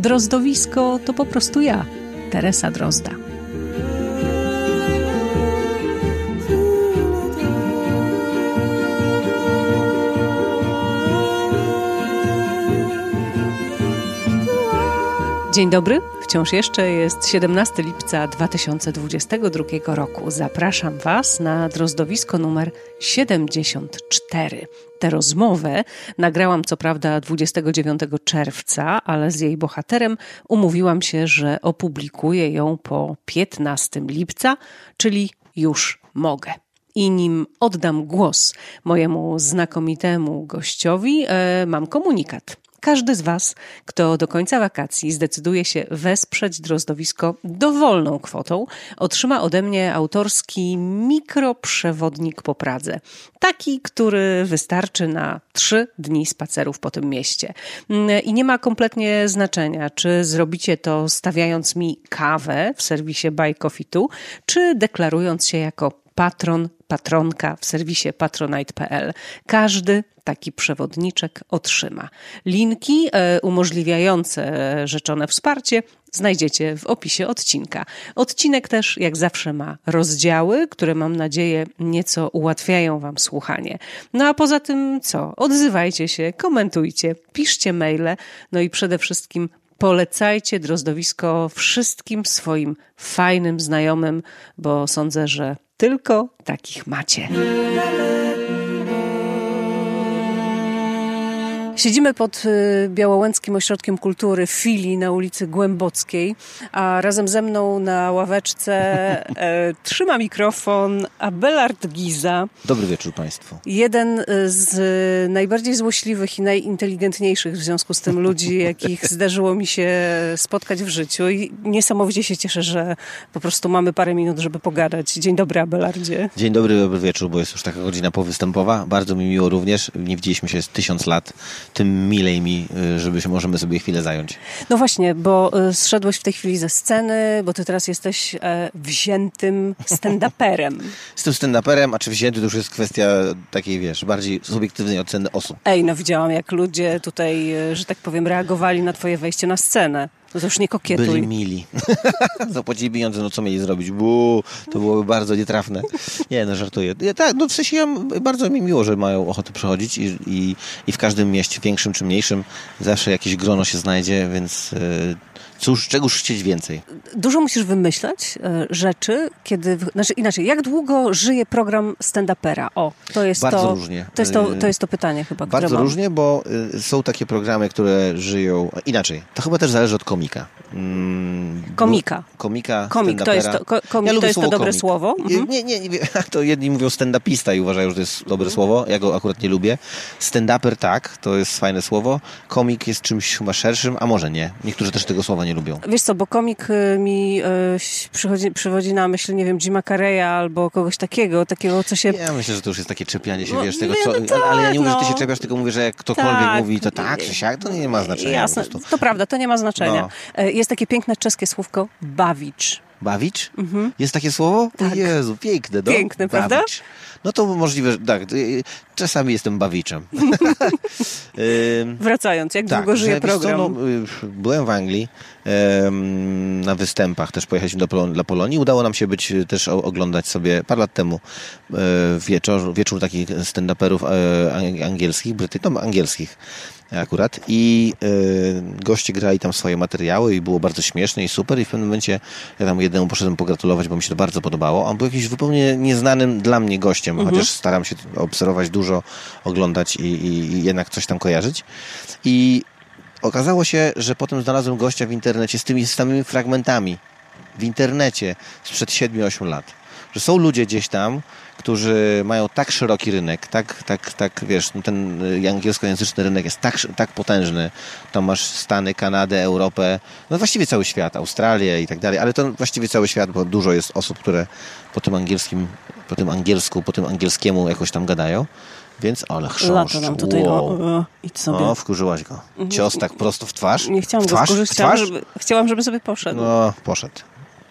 Drozdowisko to po prostu ja, Teresa Drozda. Dzień dobry, wciąż jeszcze jest 17 lipca 2022 roku. Zapraszam Was na drozdowisko numer 74. Tę rozmowę nagrałam co prawda 29 czerwca, ale z jej bohaterem umówiłam się, że opublikuję ją po 15 lipca, czyli już mogę. I nim oddam głos mojemu znakomitemu gościowi, e, mam komunikat. Każdy z Was, kto do końca wakacji zdecyduje się wesprzeć drozdowisko dowolną kwotą, otrzyma ode mnie autorski mikroprzewodnik po Pradze. Taki, który wystarczy na trzy dni spacerów po tym mieście. I nie ma kompletnie znaczenia, czy zrobicie to stawiając mi kawę w serwisie Buy Coffee czy deklarując się jako patron, patronka w serwisie patronite.pl. Każdy taki przewodniczek otrzyma. Linki e, umożliwiające rzeczone wsparcie znajdziecie w opisie odcinka. Odcinek też, jak zawsze, ma rozdziały, które mam nadzieję nieco ułatwiają Wam słuchanie. No a poza tym co? Odzywajcie się, komentujcie, piszcie maile, no i przede wszystkim polecajcie drozdowisko wszystkim swoim fajnym znajomym, bo sądzę, że tylko takich macie. Siedzimy pod y, Białołęckim Ośrodkiem Kultury w Filii na ulicy Głębockiej, a razem ze mną na ławeczce e, trzyma mikrofon Abelard Giza. Dobry wieczór Państwu. Jeden z najbardziej złośliwych i najinteligentniejszych w związku z tym ludzi, jakich zdarzyło mi się spotkać w życiu i niesamowicie się cieszę, że po prostu mamy parę minut, żeby pogadać. Dzień dobry Abelardzie. Dzień dobry, dobry wieczór, bo jest już taka godzina powystępowa. Bardzo mi miło również. Nie widzieliśmy się z tysiąc lat tym milej mi, y, żeby się możemy sobie chwilę zająć. No właśnie, bo y, zszedłeś w tej chwili ze sceny, bo ty teraz jesteś e, wziętym stand-uperem. Jestem stand-uperem, a czy wzięty to już jest kwestia takiej, wiesz, bardziej subiektywnej oceny osób. Ej, no widziałam, jak ludzie tutaj, y, że tak powiem, reagowali na twoje wejście na scenę. No to nie kokietuj. Byli mili. Zapłacili pieniądze, no co mieli zrobić? Buu, to byłoby bardzo nietrafne. Nie, no żartuję. Ja, tak, no w sensie ja, bardzo mi miło, że mają ochotę przychodzić i, i, i w każdym mieście, większym czy mniejszym, zawsze jakieś grono się znajdzie, więc... Yy, Cóż, czegoż chcieć więcej? Dużo musisz wymyślać e, rzeczy, kiedy. Znaczy inaczej, jak długo żyje program stand-upera? O, to jest Bardzo to. różnie. To jest to, to jest to pytanie chyba. Bardzo mam. różnie, bo y, są takie programy, które żyją. Inaczej. To chyba też zależy od komika. Mm, komika. Komika. Komik to jest to, komik ja to, jest to dobre komik. słowo. Mhm. Nie, nie, nie, to jedni mówią stand-upista i uważają, że to jest dobre słowo. Ja go akurat nie lubię. Stand-uper tak, to jest fajne słowo. Komik jest czymś chyba szerszym, a może nie. Niektórzy też tego słowa nie lubią. Wiesz co, bo komik y, mi y, przychodzi, przywodzi na myśl, nie wiem, Jima Carreya albo kogoś takiego, takiego, co się... Ja myślę, że to już jest takie czepianie się, no, wiesz, tego, co... No tak, ale ja nie mówię, no. że ty się no. czepiasz, tylko mówię, że jak ktokolwiek tak. mówi to tak, czy siak, to nie ma znaczenia. Jasne, to prawda, to nie ma znaczenia. No. E, jest takie piękne czeskie słówko bawicz. Bawicz? Mhm. Jest takie słowo? Tak. Jezu, piękne. No? Piękne, prawda? Bawicz. No to możliwe, że tak. Czasami jestem bawiczem. Wracając, jak tak, długo żyje program? Co, no, byłem w Anglii na występach, też pojechaliśmy do, dla Polonii. Udało nam się być też oglądać sobie parę lat temu e, wieczór, wieczór takich stand-uperów e, angielskich, Bryty, no, angielskich akurat i y, goście grali tam swoje materiały i było bardzo śmieszne i super i w pewnym momencie ja tam jednemu poszedłem pogratulować, bo mi się to bardzo podobało. On był jakiś zupełnie nieznanym dla mnie gościem, mhm. chociaż staram się obserwować dużo, oglądać i, i, i jednak coś tam kojarzyć. I okazało się, że potem znalazłem gościa w internecie z tymi samymi fragmentami w internecie sprzed 7-8 lat. Że są ludzie gdzieś tam, którzy mają tak szeroki rynek, tak, tak, tak wiesz, no ten y, angielskojęzyczny rynek jest tak, tak potężny. Tam masz Stany, Kanadę, Europę, no właściwie cały świat, Australię i tak dalej, ale to właściwie cały świat, bo dużo jest osób, które po tym angielskim, po tym angielsku, po tym angielskiemu jakoś tam gadają. Więc, ale chrząszcz. Lata nam tutaj, wow. o, o, idź sobie. O, wkurzyłaś go. Cios tak prosto w twarz. Nie chciałam twarz, go wkurzyć, w twarz? chciałam żeby, chciałam, żeby sobie poszedł. No, poszedł.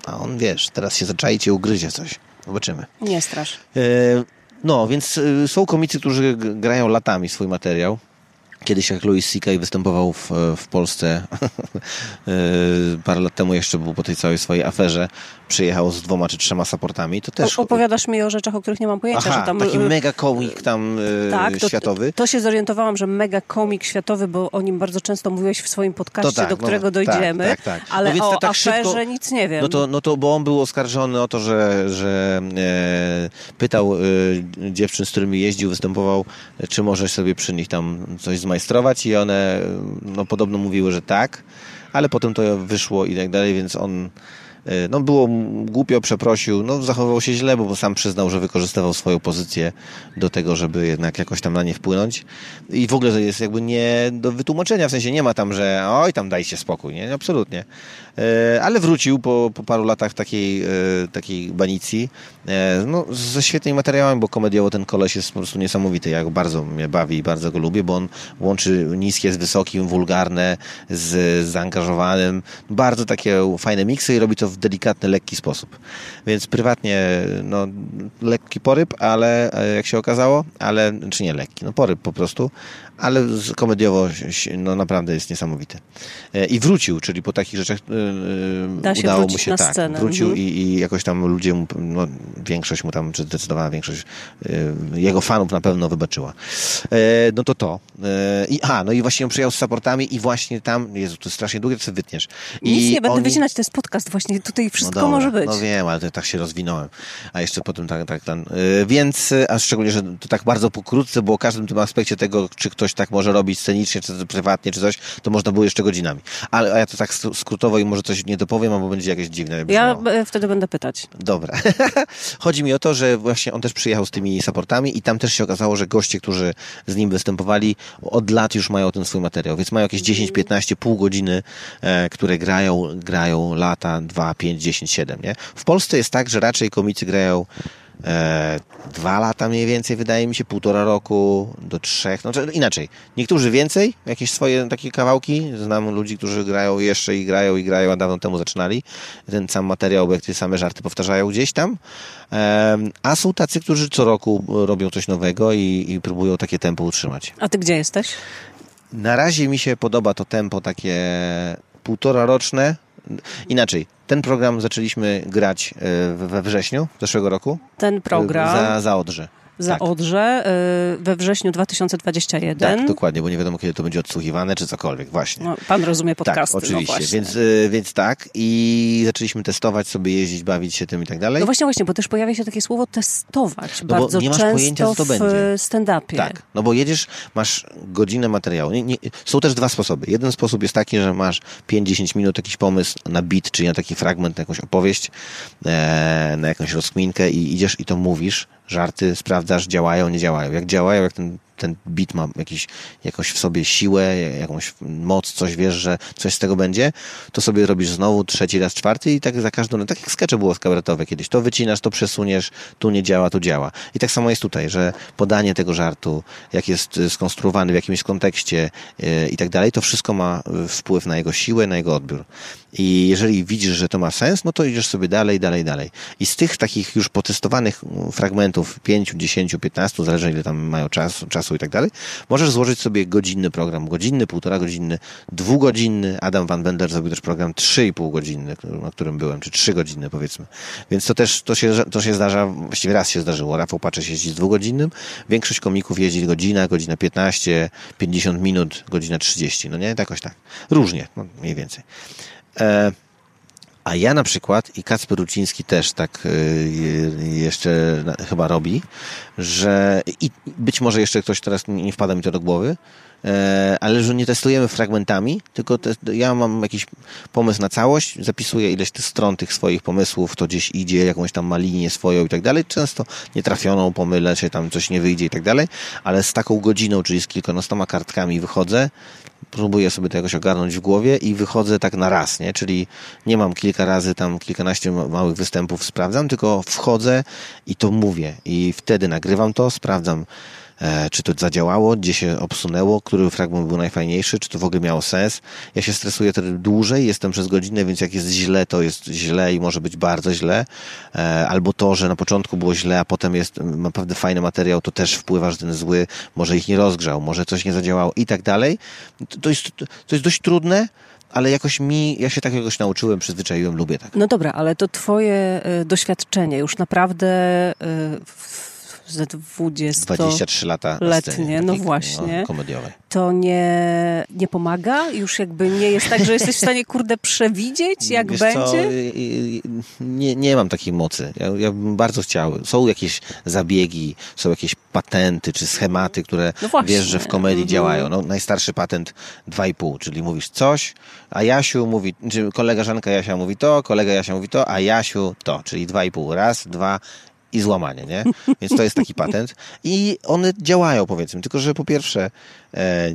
A on, wiesz, teraz się zaczai i cię ugryzie coś. Zobaczymy. Nie strasz. E, no, więc e, są komicy, którzy grają latami swój materiał. Kiedyś jak Louis C.K. występował w, w Polsce e, parę lat temu jeszcze był po tej całej swojej aferze, przyjechał z dwoma czy trzema supportami, to też... O, opowiadasz mi o rzeczach, o których nie mam pojęcia, Aha, że tam... taki y, mega komik tam e, tak, to, światowy. To się zorientowałam, że mega komik światowy, bo o nim bardzo często mówiłeś w swoim podcaście, To tak, do no, którego tak, dojdziemy, tak, tak. No ale więc o to tak aferze szybko- nic nie wiem. No to, no to, bo on był oskarżony o to, że, że e, pytał e, dziewczyn, z którymi jeździł, występował, e, czy może sobie przy nich tam coś zmajstrować i one no, podobno mówiły, że tak, ale potem to wyszło i tak dalej, więc on e, no było głupio, przeprosił, no zachowywał się źle, bo sam przyznał, że wykorzystywał swoją pozycję do tego, żeby jednak jakoś tam na nie wpłynąć i w ogóle to jest jakby nie do wytłumaczenia, w sensie nie ma tam, że oj tam dajcie spokój, nie, absolutnie. E, ale wrócił po, po paru latach takiej, e, takiej banicji e, no, ze świetnymi materiałami, bo komediowo ten koleś jest po prostu niesamowity. Ja bardzo mnie bawi i bardzo go lubię, bo on łączy niskie z wysokim, wulgarne z, zaangażowanym. Bardzo takie fajne miksy i robi to w delikatny, lekki sposób. Więc prywatnie no, lekki poryb, ale jak się okazało, ale czy nie lekki, no poryb po prostu, ale komediowo no, naprawdę jest niesamowity. E, I wrócił, czyli po takich rzeczach e, e, Da się udało mu się na tak. scenę. Wrócił Mhm. i, i jakoś tam ludzie, mu, no, większość mu tam, czy zdecydowana większość jego fanów na pewno wybaczyła. No to to. I, a, no i właśnie on przyjechał z supportami i właśnie tam, Jezu, to jest strasznie długie, to sobie wytniesz. I Nic nie będę oni- wycinać, to jest podcast właśnie, tutaj wszystko no dobra, może być. No wiem, ale to tak się rozwinąłem. A jeszcze potem tak, tak ten. Więc, a szczególnie, że to tak bardzo pokrótce, bo o każdym tym aspekcie tego, czy ktoś tak może robić scenicznie, czy prywatnie, czy coś, to można było jeszcze godzinami. Ale a ja to tak skr- skrótowo i może coś nie dopowiem, albo będzie jakieś dziwne. Ja brzmiało. e, wtedy będę pytać. Dobra. Chodzi mi o to, że właśnie on też przyjechał z tymi supportami i tam też się okazało, że goście, którzy z nim występowali, od lat już mają ten swój materiał, więc mają jakieś 10, 15, pół godziny, e, które grają, grają lata 2, 5, 10, 7, nie? W Polsce jest tak, że raczej komicy grają e, dwa lata mniej więcej, wydaje mi się, półtora roku do trzech, no czy inaczej. Niektórzy więcej, jakieś swoje takie kawałki. Znam ludzi, którzy grają jeszcze i grają i grają, a dawno temu zaczynali. Ten sam materiał, bo jak te same żarty powtarzają gdzieś tam. Em, a są tacy, którzy co roku robią coś nowego i, i próbują takie tempo utrzymać. A ty gdzie jesteś? Na razie mi się podoba to tempo takie półtora roczne. Inaczej, ten program zaczęliśmy grać e, we wrześniu zeszłego roku. Ten program Za, za Odrze. Za tak. Odrze y, we wrześniu 2021. Tak, dokładnie, bo nie wiadomo, kiedy to będzie odsłuchiwane, czy cokolwiek, właśnie. No, pan rozumie podcasty. tak, oczywiście, No, więc, y, więc tak i zaczęliśmy testować sobie, jeździć, bawić się tym i tak dalej. no właśnie, właśnie, bo też pojawia się takie słowo testować bo bardzo nie masz często pojęcia, co to w będzie. stand-upie. Tak, no bo jedziesz, masz godzinę materiału. Nie, nie, są też dwa sposoby. Jeden sposób jest taki, że masz 5-10 minut jakiś pomysł na beat, czyli na taki fragment, na jakąś opowieść, e, na jakąś rozkminkę i idziesz i to mówisz, żarty sprawdzasz, działają, nie działają. Jak działają, jak ten, ten beat ma jakiś, jakąś w sobie siłę, jakąś moc, coś wiesz, że coś z tego będzie, to sobie robisz znowu trzeci raz, czwarty i tak za każdą, no, tak jak skecze było kabaretowe kiedyś. To wycinasz, to przesuniesz, tu nie działa, tu działa. I tak samo jest tutaj, że podanie tego żartu, jak jest skonstruowany w jakimś kontekście y, i tak dalej, to wszystko ma y, wpływ na jego siłę, na jego odbiór. I jeżeli widzisz, że to ma sens, no to idziesz sobie dalej, dalej, dalej. I z tych takich już potestowanych mm, fragmentów 5, 10, 15, zależy ile tam mają czas, czasu i tak dalej, możesz złożyć sobie godzinny program, godzinny, półtora godzinny, dwugodzinny. Adam Van Wendler zrobił też program 3,5 godzinny, który- na którym byłem, czy 3 godziny powiedzmy. Więc to też, to się, to się zdarza, właściwie raz się zdarzyło. Rafał Paczesz jeździ z dwugodzinnym, większość komików jeździ godzina, godzina 15, 50 minut, godzina 30, no nie? Jakoś tak. Różnie, no mniej więcej. E, A ja na przykład i Kacper Ruciński też tak y, jeszcze chyba robi, że i być może jeszcze ktoś teraz nie wpada mi to do głowy, e, ale że nie testujemy fragmentami, tylko te, ja mam jakiś pomysł na całość, zapisuję ileś tych stron tych swoich pomysłów, to gdzieś idzie, jakąś tam ma linię swoją i tak dalej. Często nietrafioną pomylę się, tam coś nie wyjdzie i tak dalej, ale z taką godziną, czyli z kilkunastoma kartkami wychodzę próbuję sobie to jakoś ogarnąć w głowie i wychodzę tak na raz, nie? Czyli nie mam kilka razy tam kilkanaście małych występów, sprawdzam, tylko wchodzę i to mówię i wtedy nagrywam to, sprawdzam czy to zadziałało, gdzie się obsunęło, który fragment był najfajniejszy, czy to w ogóle miało sens. Ja się stresuję wtedy dłużej, jestem przez godzinę, więc jak jest źle, to jest źle i może być bardzo źle. E, albo to, że na początku było źle, a potem jest naprawdę fajny materiał, to też wpływa, że ten zły może ich nie rozgrzał, może coś nie zadziałało i tak dalej. To jest, to jest dość trudne, ale jakoś mi, ja się takiego nauczyłem, przyzwyczaiłem, lubię tak. No dobra, ale to twoje y, doświadczenie już naprawdę y, ze 20 23 lata letnie, no właśnie. No, komediowej. To nie, nie pomaga? Już jakby nie jest tak, że jesteś w stanie kurde przewidzieć, jak Wiesz będzie? Co? Nie, nie mam takiej mocy. Ja, ja bym bardzo chciał. Są jakieś zabiegi, są jakieś patenty czy schematy, które no wiesz, że w komedii mhm. działają. No, najstarszy patent 2,5, czyli mówisz coś, a Jasiu mówi, czy kolega Żanka Jasia mówi to, kolega Jasia mówi to, a Jasiu to, czyli 2,5. Raz, dwa, i złamanie, nie? Więc to jest taki patent. I one działają, powiedzmy, tylko że po pierwsze e,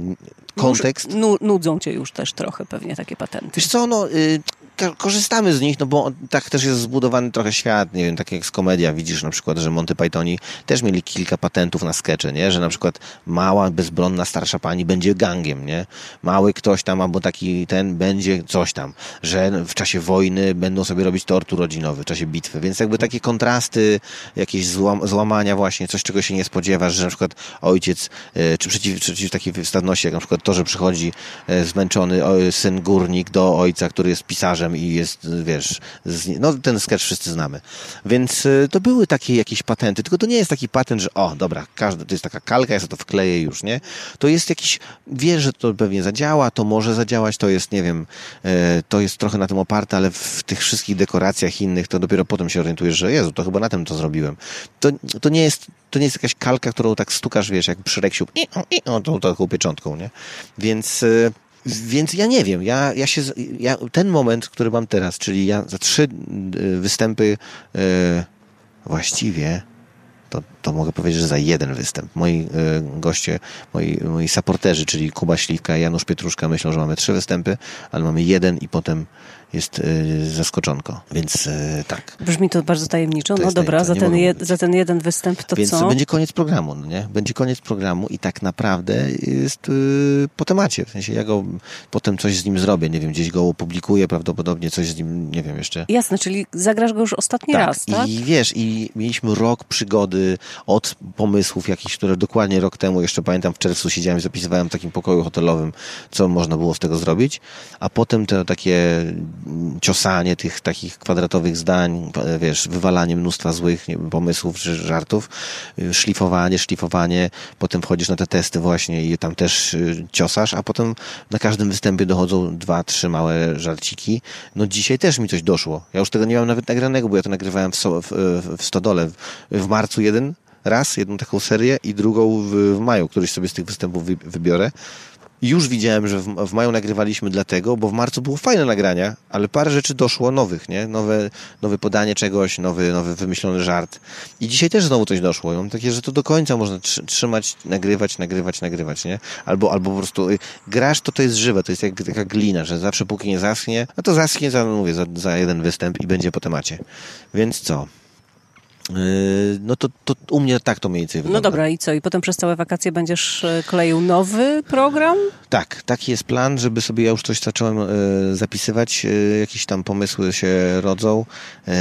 kontekst... nudzą cię już też trochę pewnie takie patenty. Wiesz co, no... Y, korzystamy z nich, no bo tak też jest zbudowany trochę świat, nie wiem, tak jak z komedia, widzisz na przykład, że Monty Pythoni też mieli kilka patentów na skecze, nie, że na przykład mała, bezbronna, starsza pani będzie gangiem, nie, mały ktoś tam albo taki ten będzie coś tam, że w czasie wojny będą sobie robić tort urodzinowy, w czasie bitwy, więc jakby takie kontrasty, jakieś złam, złamania właśnie, coś czego się nie spodziewasz, że na przykład ojciec, e, czy przeciw, przeciw takiej wstawności, jak na przykład to, że przychodzi e, zmęczony syn górnik do ojca, który jest pisarzem, i jest, wiesz, z, no ten sketch wszyscy znamy. Więc y, to były takie jakieś patenty, tylko to nie jest taki patent, że o, dobra, każdy, to jest taka kalka, ja sobie to wkleję już, nie? To jest jakiś, wiesz, że to pewnie zadziała, to może zadziałać, to jest, nie wiem, e, to jest trochę na tym oparte, ale w tych wszystkich dekoracjach innych, to dopiero potem się orientujesz, że Jezu, to chyba na tym to zrobiłem. To, to nie jest to nie jest jakaś kalka, którą tak stukasz, wiesz, jak przy reksiu, i, i, o, tą taką pieczątką, nie? Więc y, więc ja nie wiem, ja, ja się, ja, ten moment, który mam teraz, czyli ja za trzy y, występy yy, właściwie, to, to mogę powiedzieć, że za jeden występ. Moi yy, goście, moi, moi supporterzy, czyli Kuba Śliwka i Janusz Pietruszka myślą, że mamy trzy występy, ale mamy jeden i potem jest y, zaskoczonko, więc y, tak. Brzmi to bardzo tajemniczo. To no dobra, za ten, je, za ten jeden występ to więc co? Więc będzie koniec programu, no nie? Będzie koniec programu i tak naprawdę jest po temacie. W sensie ja go potem coś z nim zrobię, nie wiem, gdzieś go opublikuję, prawdopodobnie coś z nim, nie wiem jeszcze. Jasne, czyli zagrasz go już ostatni tak, raz, tak? I wiesz, i mieliśmy rok przygody od pomysłów jakichś, które dokładnie rok temu, jeszcze pamiętam w czerwcu siedziałem i zapisywałem w takim pokoju hotelowym, co można było z tego zrobić, a potem te takie ciosanie tych takich kwadratowych zdań, wiesz, wywalanie mnóstwa złych pomysłów czy żartów, szlifowanie, szlifowanie, potem wchodzisz na te testy właśnie i tam też y, ciosasz, a potem na każdym występie dochodzą dwa, trzy małe żarciki. No dzisiaj też mi coś doszło. Ja już tego nie mam nawet nagranego, bo ja to nagrywałem w, w, w Stodole. W marcu jeden raz, jedną taką serię i drugą w, w maju, któryś sobie z tych występów wy, wybiorę już widziałem, że w, w, maju nagrywaliśmy dlatego, bo w marcu było fajne nagrania, ale parę rzeczy doszło nowych, nie? Nowe, nowe podanie czegoś, nowy, nowy wymyślony żart. I dzisiaj też znowu coś doszło. I mam takie, że to do końca można trzymać, nagrywać, nagrywać, nagrywać, nie? Albo, albo po prostu y, grasz, to to jest żywe, to jest jak taka glina, że zawsze póki nie zaschnie, no to zaschnie za, mówię, za, za jeden występ i będzie po temacie. Więc co? Yy, no to, to u mnie tak to mniej więcej no wygląda. No dobra, i co? I potem przez całe wakacje będziesz e, kleił nowy program? Tak, taki jest plan, żeby sobie, ja już coś zacząłem e, zapisywać, e, jakieś tam pomysły się rodzą,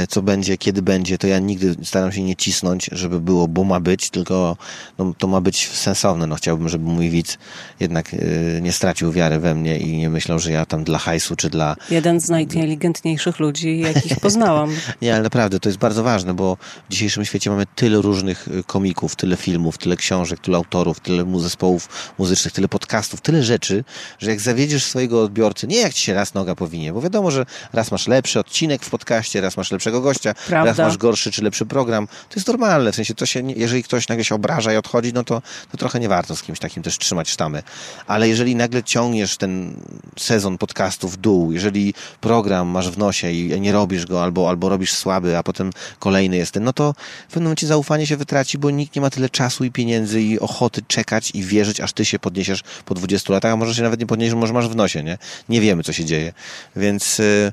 co będzie, kiedy będzie, to ja nigdy staram się nie cisnąć, żeby było, bo ma być, tylko no, to ma być sensowne. No chciałbym, żeby mój widz jednak nie stracił wiary we mnie i nie myślał, że ja tam dla hajsu, czy dla... Jeden z najinteligentniejszych ludzi, jakich poznałam. nie, ale naprawdę, to jest bardzo ważne, bo dzisiejszym świecie mamy tyle różnych y, komików, tyle filmów, tyle książek, tyle autorów, tyle zespołów muzycznych, tyle podcastów, tyle rzeczy, że jak zawiedziesz swojego odbiorcy, nie jak ci się raz noga powinie, bo wiadomo, że raz masz lepszy odcinek w podcaście, raz masz lepszego gościa, Prawda. raz masz gorszy czy lepszy program. To jest normalne, w sensie to się, jeżeli ktoś nagle się obraża i odchodzi, no to, to trochę nie warto z kimś takim też trzymać sztamy. Ale jeżeli nagle ciągniesz ten sezon podcastu w dół, jeżeli program masz w nosie i nie robisz go, albo, albo robisz słaby, a potem kolejny jest ten, no to w pewnym momencie zaufanie się wytraci, bo nikt nie ma tyle czasu i pieniędzy i ochoty czekać i wierzyć, aż ty się podniesiesz po 20 latach, a może się nawet nie podniesiesz, może masz w nosie, nie? Nie wiemy, co się dzieje. Więc... y,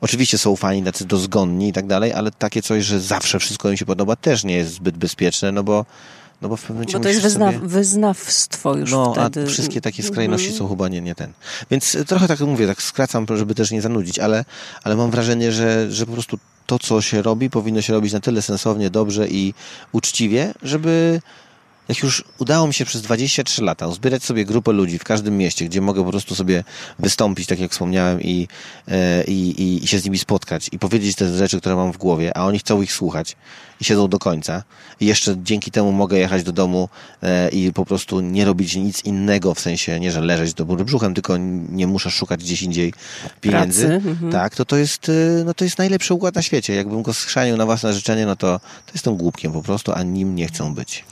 Oczywiście są fani tacy dozgonni i tak dalej, ale takie coś, że zawsze wszystko im się podoba, też nie jest zbyt bezpieczne, no bo, no bo w pewnym momencie Bo to jest wyzna, sobie... wyznawstwo już No, wtedy. a wszystkie takie skrajności Mhm. są chyba nie, nie ten. Więc y, trochę tak mówię, tak skracam, żeby też nie zanudzić, ale, ale mam wrażenie, że, że po prostu to, co się robi, powinno się robić na tyle sensownie, dobrze i uczciwie, żeby jak już udało mi się przez 23 lata uzbierać sobie grupę ludzi w każdym mieście, gdzie mogę po prostu sobie wystąpić, tak jak wspomniałem, i, e, i, i, i się z nimi spotkać i powiedzieć te rzeczy, które mam w głowie, a oni chcą ich słuchać i siedzą do końca. I jeszcze dzięki temu mogę jechać do domu e, i po prostu nie robić nic innego, w sensie nie, że leżeć do góry brzuchem, tylko nie muszę szukać gdzieś indziej pieniędzy. Mhm. Tak, to to jest, y, no to jest najlepszy układ na świecie. Jakbym go schrzanił na własne życzenie, no to, to jestem głupkiem po prostu, a nim nie chcą być.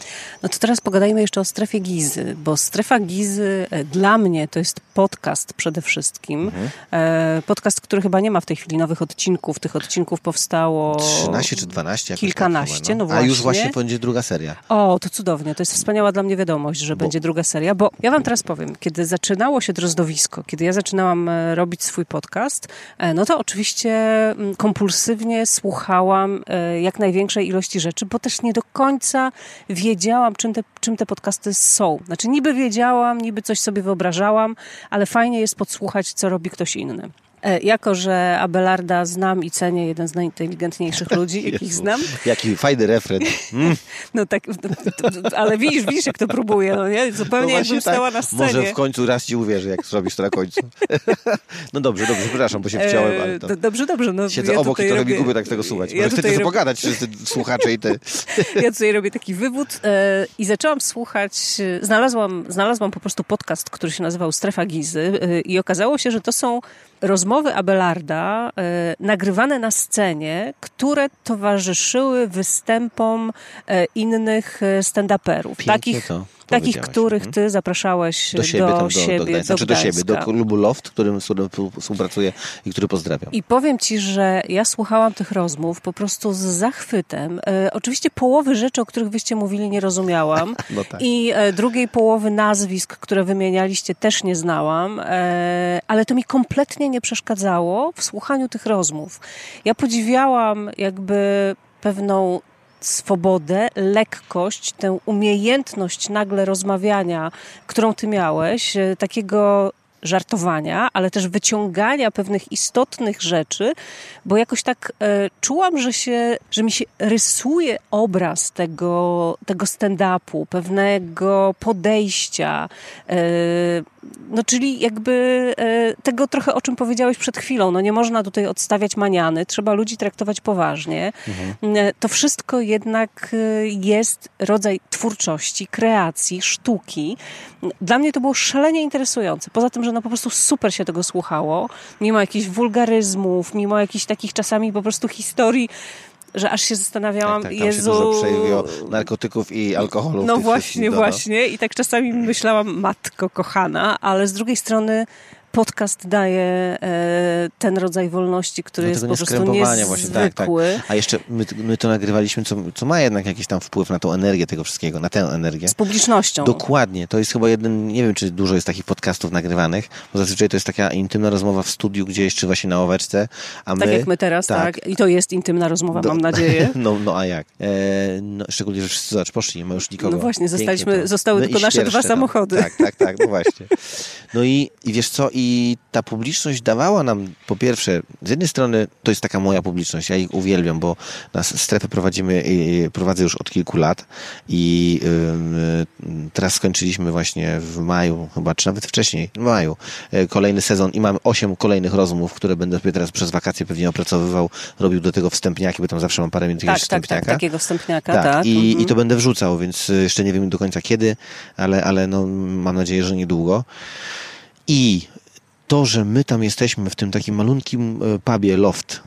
No to teraz pogadajmy jeszcze o strefie Gizy, bo strefa Gizy e, dla mnie to jest podcast przede wszystkim. Mhm. E, podcast, który chyba nie ma w tej chwili nowych odcinków. Tych odcinków powstało 13 czy 12? jakoś kilkanaście, tak chyba, no A już właśnie. właśnie będzie druga seria. O, to cudownie. To jest wspaniała dla mnie wiadomość, że będzie druga seria, bo ja wam teraz powiem, kiedy zaczynało się Drozdowisko, kiedy ja zaczynałam e, robić swój podcast, no to oczywiście mm, kompulsywnie słuchałam jak największej ilości rzeczy, bo też nie do końca wiedziałam, czym te, czym te podcasty są. Znaczy niby wiedziałam, niby coś sobie wyobrażałam, ale fajnie jest podsłuchać, co robi ktoś inny. E, Jako, że Abelarda znam i cenię, jeden z najinteligentniejszych ludzi, jakich Jezu, znam, Jaki fajny refren. Mm, no tak, ale widzisz, widzisz jak to próbuje, no nie? Zupełnie no jakbym właśnie stała tak. na scenie. Może w końcu raz ci uwierzę, jak zrobisz to na końcu. no dobrze, dobrze, przepraszam, bo się wciąłem, ale to... E, do- Dobrze, dobrze. No, Siedzę ja obok i trochę mi robię- gubię tak tego słuchać. Ja Może chcecie tutaj, sobie rob- pogadać, wszyscy słuchacze i ty. ja tutaj robię taki wywód e, i zaczęłam słuchać, e, znalazłam, znalazłam po prostu podcast, który się nazywał Strefa Gizy e, i okazało się, że to są rozmowy Abelarda e, nagrywane na scenie, które towarzyszyły występom e, innych e, stand-uperów. Pięknie Takich, to takich których Mhm. ty zapraszałeś Do siebie, tam do, siebie, do Gdańska. Znaczy do siebie, do klubu Loft, którym, z którym współpracuję i który pozdrawiam. I powiem ci, że ja słuchałam tych rozmów po prostu z zachwytem. E, oczywiście połowy rzeczy, o których wyście mówili, nie rozumiałam. No tak. I e, drugiej połowy nazwisk, które wymienialiście, też nie znałam, e, ale to mi kompletnie nie przeszkadzało w słuchaniu tych rozmów. Ja podziwiałam jakby pewną swobodę, lekkość, tę umiejętność nagle rozmawiania, którą ty miałeś, e, takiego żartowania, ale też wyciągania pewnych istotnych rzeczy, bo jakoś tak e, czułam, że, się, że mi się rysuje obraz tego, tego stand-upu, pewnego podejścia, e, no czyli jakby e, tego trochę, o czym powiedziałeś przed chwilą. No nie można tutaj odstawiać maniany, trzeba ludzi traktować poważnie. E, To wszystko jednak e, jest rodzaj twórczości, kreacji, sztuki. Dla mnie to było szalenie interesujące. Poza tym, że no po prostu super się tego słuchało, mimo jakichś wulgaryzmów, mimo jakichś takich czasami po prostu historii, że aż się zastanawiałam, tak, tak, tam Jezu... się dużo przejawiło narkotyków i alkoholu. No właśnie, właśnie. I tak czasami myślałam, matko kochana, ale z drugiej strony podcast daje e, ten rodzaj wolności, który No jest po prostu właśnie, tak, tak. niezwykły. A jeszcze my, my to nagrywaliśmy, co, co ma jednak jakiś tam wpływ na tą energię tego wszystkiego, na tę energię. Z publicznością. Dokładnie. To jest chyba jeden, nie wiem, czy dużo jest takich podcastów nagrywanych, bo zazwyczaj to jest taka intymna rozmowa w studiu, gdzie jeszcze właśnie na ławeczce, a my... Tak jak my teraz, tak. I to jest intymna rozmowa, Do- mam nadzieję. No, no a jak? E, no, szczególnie, że wszyscy zobacz, poszli, nie ma już nikogo. No właśnie, zostaliśmy- zostały My tylko nasze dwa tam. samochody. Tak, tak, tak, no właśnie. No i, i wiesz co, i, i ta publiczność dawała nam, po pierwsze, z jednej strony to jest taka moja publiczność, ja ich uwielbiam, bo nas strefę prowadzimy, prowadzę już od kilku lat i teraz skończyliśmy właśnie w maju, chyba, czy nawet wcześniej, w maju, kolejny sezon i mam osiem kolejnych rozmów, które będę sobie teraz przez wakacje pewnie opracowywał, robił do tego wstępniaki, bo tam zawsze mam parę minut tak, wstępniaka. Tak, tak, takiego wstępniaka, tak. tak. I, mhm. I to będę wrzucał, więc jeszcze nie wiem do końca kiedy, ale, ale no, mam nadzieję, że niedługo. I to, że my tam jesteśmy w tym takim malunkim e, pubie Loft,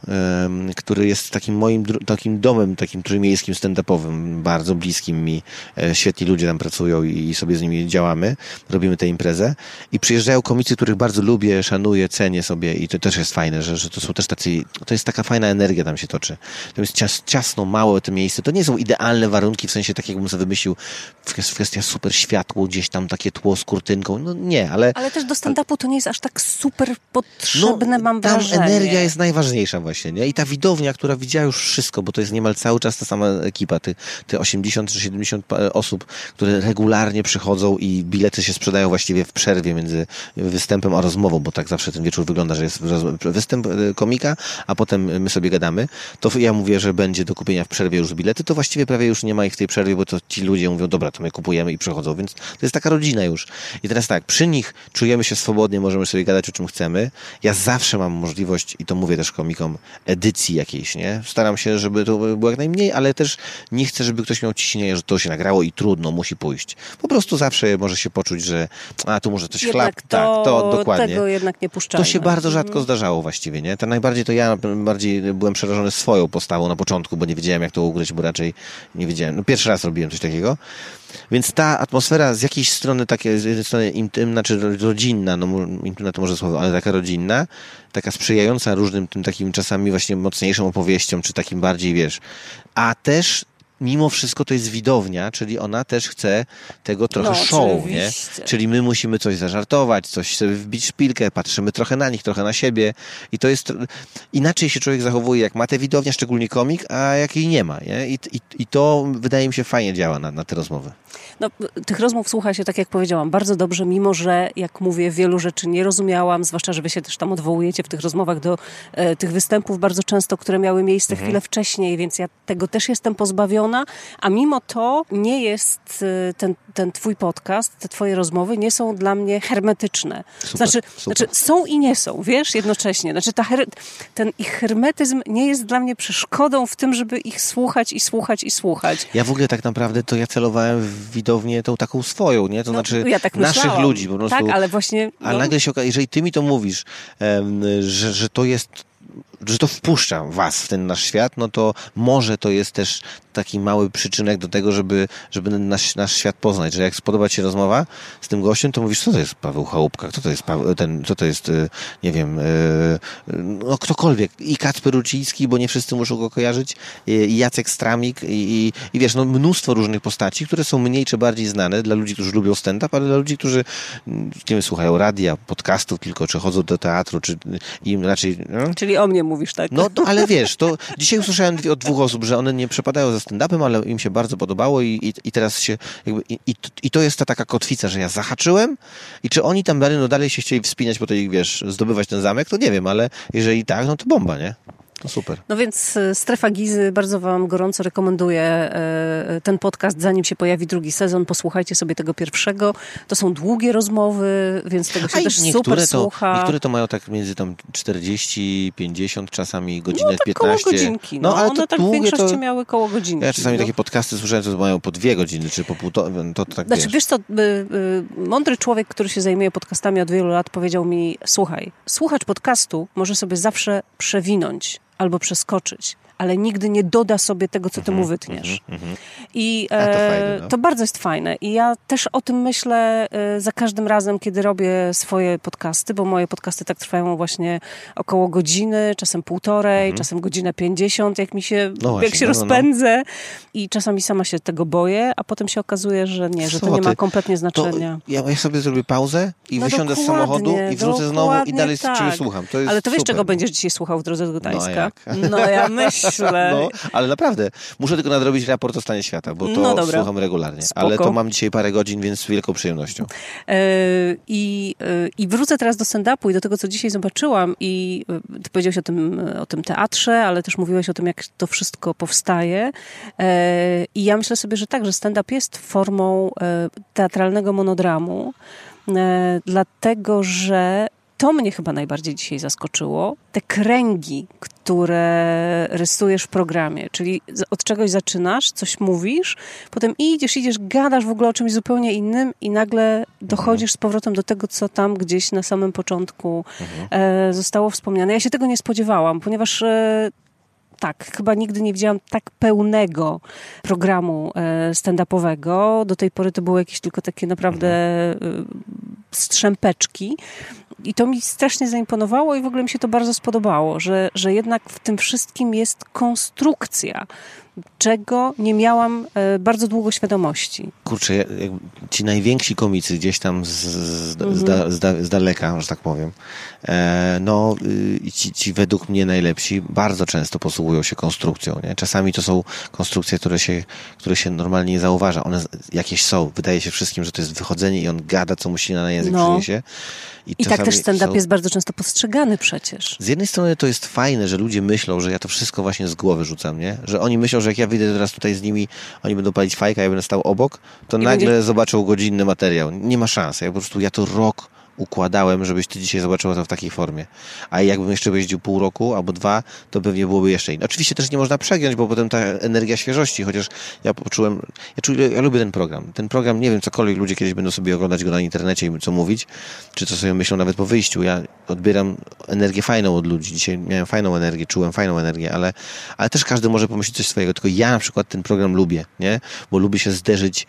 który jest takim moim takim domem, takim trójmiejskim stand-upowym, bardzo bliskim mi. E, świetni ludzie tam pracują i sobie z nimi działamy, robimy tę imprezę. I przyjeżdżają komicy, których bardzo lubię, szanuję, cenię sobie i to też jest fajne, że, że to są też tacy, to jest taka fajna energia tam się toczy. To jest cias, ciasno, małe to miejsce. To nie są idealne warunki, w sensie tak jakbym sobie wymyślił kwestia super światło, gdzieś tam takie tło z kurtynką. No nie, ale... Ale też do stand-upu to nie jest aż tak super potrzebne, no, mam tam wrażenie. energia jest najważniejsza właśnie, nie? I ta widownia, która widziała już wszystko, bo to jest niemal cały czas ta sama ekipa, te, te 80 czy 70 osób, które regularnie przychodzą i bilety się sprzedają właściwie w przerwie między występem a rozmową, bo tak zawsze ten wieczór wygląda, że jest występ e, komika, a potem my sobie gadamy. To ja mówię, że będzie do kupienia w przerwie już bilety, to właściwie prawie już nie ma ich w tej przerwie, bo to ci ludzie mówią, dobra, to my kupujemy i przychodzą, więc to jest taka rodzina już. I teraz tak, przy nich czujemy się swobodnie, możemy sobie gadać o czym chcemy. Ja zawsze mam możliwość, i to mówię też komikom, edycji jakiejś, nie? Staram się, żeby to było jak najmniej, ale też nie chcę, żeby ktoś miał ciśnienie, że to się nagrało i trudno, musi pójść. Po prostu zawsze może się poczuć, że a, tu może coś jednak chlap. To, tak, to dokładnie. Tego jednak nie puszczamy. To się bardzo rzadko mhm. zdarzało właściwie, nie? To najbardziej to ja bardziej byłem przerażony swoją postawą na początku, bo nie wiedziałem, jak to ugryźć, bo raczej nie wiedziałem. No pierwszy raz robiłem coś takiego. Więc ta atmosfera z jakiejś strony takie, z jednej strony intymna, czy rodzinna, no intymna to może słowo, ale taka rodzinna, taka sprzyjająca różnym tym takim czasami właśnie mocniejszą opowieściom, czy takim bardziej, wiesz, a też mimo wszystko to jest widownia, czyli ona też chce tego trochę no, show, nie? Czyli my musimy coś zażartować, coś sobie wbić szpilkę, patrzymy trochę na nich, trochę na siebie i to jest... Inaczej się człowiek zachowuje, jak ma tę widownię, szczególnie komik, a jak jej nie ma, nie? I, i, i to wydaje mi się fajnie działa na, na te rozmowy. No, tych rozmów słucha się, tak jak powiedziałam, bardzo dobrze, mimo że, jak mówię, wielu rzeczy nie rozumiałam, zwłaszcza, że wy się też tam odwołujecie w tych rozmowach do e, tych występów bardzo często, które miały miejsce mhm. chwilę wcześniej, więc ja tego też jestem pozbawiona, a mimo to nie jest e, ten, ten twój podcast, te twoje rozmowy nie są dla mnie hermetyczne. Super, znaczy, super. znaczy są i nie są, wiesz, jednocześnie. Znaczy ta her ten ich hermetyzm nie jest dla mnie przeszkodą w tym, żeby ich słuchać i słuchać i słuchać. Ja w ogóle tak naprawdę to ja celowałem w widownię tą taką swoją, nie? To no, znaczy ja tak naszych ludzi po prostu. Tak, ale właśnie... No. Ale nagle się okaże, jeżeli ty mi to mówisz, że, że to jest że to wpuszcza was w ten nasz świat, no to może to jest też taki mały przyczynek do tego, żeby, żeby nasz, nasz świat poznać, że jak spodoba ci się rozmowa z tym gościem, to mówisz, co to jest Paweł Chałupka, kto to jest Paweł, ten, co to jest, y, nie wiem, y, no ktokolwiek, i Kacper Ruciński, bo nie wszyscy muszą go kojarzyć, i Jacek Stramik, i, i wiesz, no mnóstwo różnych postaci, które są mniej czy bardziej znane dla ludzi, którzy lubią stand-up, ale dla ludzi, którzy, nie wiem, słuchają radia, podcastów tylko, czy chodzą do teatru, czy im raczej... No. Czyli o mnie mówisz, tak? No, ale wiesz, to dzisiaj usłyszałem od dwóch osób, że one nie przepadają za stand-upem, ale im się bardzo podobało i, i, i teraz się jakby, i, i, to jest ta taka kotwica, że ja zahaczyłem i czy oni tam dalej, no dalej się chcieli wspinać po tej, wiesz, zdobywać ten zamek, to nie wiem, ale jeżeli tak, no to bomba, nie? To super. No więc e, Strefa Gizy, bardzo Wam gorąco rekomenduję e, ten podcast, zanim się pojawi drugi sezon. Posłuchajcie sobie tego pierwszego. To są długie rozmowy, więc tego się A też super to, słucha. Niektóre to mają tak między tam 40, 50, czasami godzinę, no, tak 15. Koło godzinki. No, no ale one to tak w większości to... miały koło godzinki. Ja czasami no. takie podcasty słyszałem, to mają po dwie godziny, czy po półtorej. To, tak znaczy, wiesz. wiesz co, mądry człowiek, który się zajmuje podcastami od wielu lat, powiedział mi, słuchaj, słuchacz podcastu może sobie zawsze przewinąć albo przeskoczyć ale nigdy nie doda sobie tego, co ty mu mhm, wytniesz. Mhm, mhm. I e, to, fajne, no. to, bardzo jest fajne. I ja też o tym myślę e, za każdym razem, kiedy robię swoje podcasty, bo moje podcasty tak trwają właśnie około godziny, czasem półtorej, czasem godzinę pięćdziesiąt, jak mi się, no właśnie, jak się no, no, no, rozpędzę. I czasami sama się tego boję, a potem się okazuje, że nie, że to nie ma kompletnie znaczenia. Ja, ja, sobie zrobię pauzę i no wysiądę z samochodu i wrócę znowu i dalej tak. słucham. To Ale to wiesz, super. czego będziesz dzisiaj słuchał w drodze do Gdańska? No, no ja myślę No, ale naprawdę, muszę tylko nadrobić raport o stanie świata, bo to no słucham regularnie. Spoko. Ale to mam dzisiaj parę godzin, więc z wielką przyjemnością. Yy, I, yy, I wrócę teraz do stand-upu i do tego, co dzisiaj zobaczyłam i yy, ty powiedziałeś o tym, o tym teatrze, ale też mówiłeś o tym, jak to wszystko powstaje. I ja myślę sobie, że tak, że stand-up jest formą teatralnego monodramu, dlatego, że to mnie chyba najbardziej dzisiaj zaskoczyło. Te kręgi, które rysujesz w programie, czyli od czegoś zaczynasz, coś mówisz, potem idziesz, idziesz, gadasz w ogóle o czymś zupełnie innym i nagle dochodzisz z powrotem do tego, co tam gdzieś na samym początku mhm. e, zostało wspomniane. Ja się tego nie spodziewałam, ponieważ e, tak, chyba nigdy nie widziałam tak pełnego programu e, stand-upowego. Do tej pory to były jakieś tylko takie naprawdę strzępeczki. I to mi strasznie zaimponowało i w ogóle mi się to bardzo spodobało, że, że jednak w tym wszystkim jest konstrukcja, czego nie miałam e, bardzo długo świadomości. Kurczę, ci najwięksi komicy gdzieś tam z, z, mhm. z, da, z, da, z daleka, że tak powiem, e, no y, ci, ci według mnie najlepsi bardzo często posługują się konstrukcją. Nie? Czasami to są konstrukcje, które się, które się normalnie nie zauważa. One jakieś są. Wydaje się wszystkim, że to jest wychodzenie i on gada, co musi na język no. przyniesie. I, I tak też stand-up są... jest bardzo często postrzegany przecież. Z jednej strony to jest fajne, że ludzie myślą, że ja to wszystko właśnie z głowy rzucam, nie? Że oni myślą, że jak ja wyjdę teraz tutaj z nimi, oni będą palić fajka, ja będę stał obok, to I nagle będzie... zobaczą godzinny materiał. Nie ma szans. Ja po prostu, ja to rok układałem, żebyś ty dzisiaj zobaczyła to w takiej formie. A jakbym jeszcze jeździł pół roku albo dwa, to pewnie byłoby jeszcze inne. Oczywiście też nie można przegiąć, bo potem ta energia świeżości, chociaż ja poczułem, ja, czuję, ja lubię ten program. Ten program, nie wiem, cokolwiek ludzie kiedyś będą sobie oglądać go na internecie i co mówić, czy co sobie myślą nawet po wyjściu. Ja odbieram energię fajną od ludzi. Dzisiaj miałem fajną energię, czułem fajną energię, ale, ale też każdy może pomyśleć coś swojego. Tylko ja na przykład ten program lubię, nie? Bo lubię się zderzyć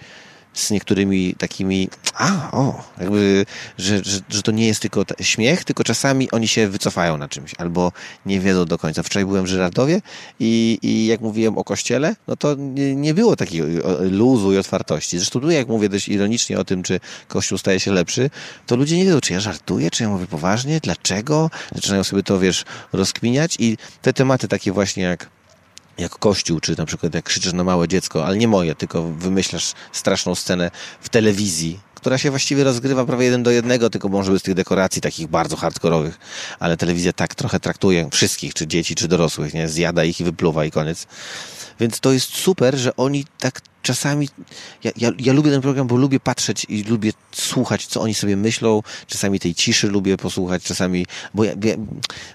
z niektórymi takimi, a, o, jakby, że, że, że to nie jest tylko śmiech, tylko czasami oni się wycofają na czymś, albo nie wiedzą do końca. Wczoraj byłem w Żyrardowie i, i jak mówiłem o kościele, no to nie, nie było takiego luzu i otwartości. Zresztą tu jak mówię dość ironicznie o tym, czy kościół staje się lepszy, to ludzie nie wiedzą, czy ja żartuję, czy ja mówię poważnie, dlaczego, zaczynają sobie to, wiesz, rozkminiać i te tematy takie właśnie jak jak kościół, czy na przykład jak krzyczysz na małe dziecko, ale nie moje, tylko wymyślasz straszną scenę w telewizji, która się właściwie rozgrywa prawie jeden do jednego, tylko może z tych dekoracji takich bardzo hardkorowych, ale telewizja tak trochę traktuje wszystkich, czy dzieci, czy dorosłych, nie? Zjada ich i wypluwa i koniec. Więc to jest super, że oni tak czasami. Ja, ja, ja, lubię ten program, bo lubię patrzeć i lubię słuchać, co oni sobie myślą. Czasami tej ciszy lubię posłuchać, czasami. Bo ja,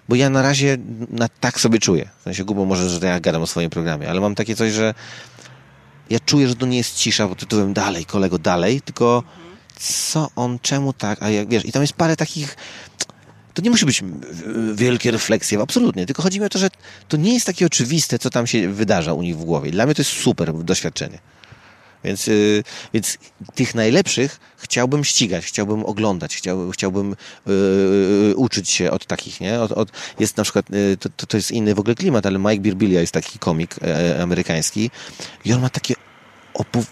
bo ja na razie na, tak sobie czuję. W sensie głupio może, że ja gadam o swoim programie, ale mam takie coś, że ja czuję, że to nie jest cisza pod tytułem dalej, kolego, dalej, tylko co on, czemu tak, a jak wiesz, i tam jest parę takich to nie musi być wielkie refleksje, absolutnie. Tylko chodzi mi o to, że to nie jest takie oczywiste, co tam się wydarza u nich w głowie. Dla mnie to jest super doświadczenie. Więc, yy, więc tych najlepszych chciałbym ścigać, chciałbym oglądać, chciałbym, chciałbym yy, uczyć się od takich, nie? Od, od, jest na przykład, yy, to, to jest inny w ogóle klimat, ale Mike Birbilia jest taki komik e, amerykański i on ma takie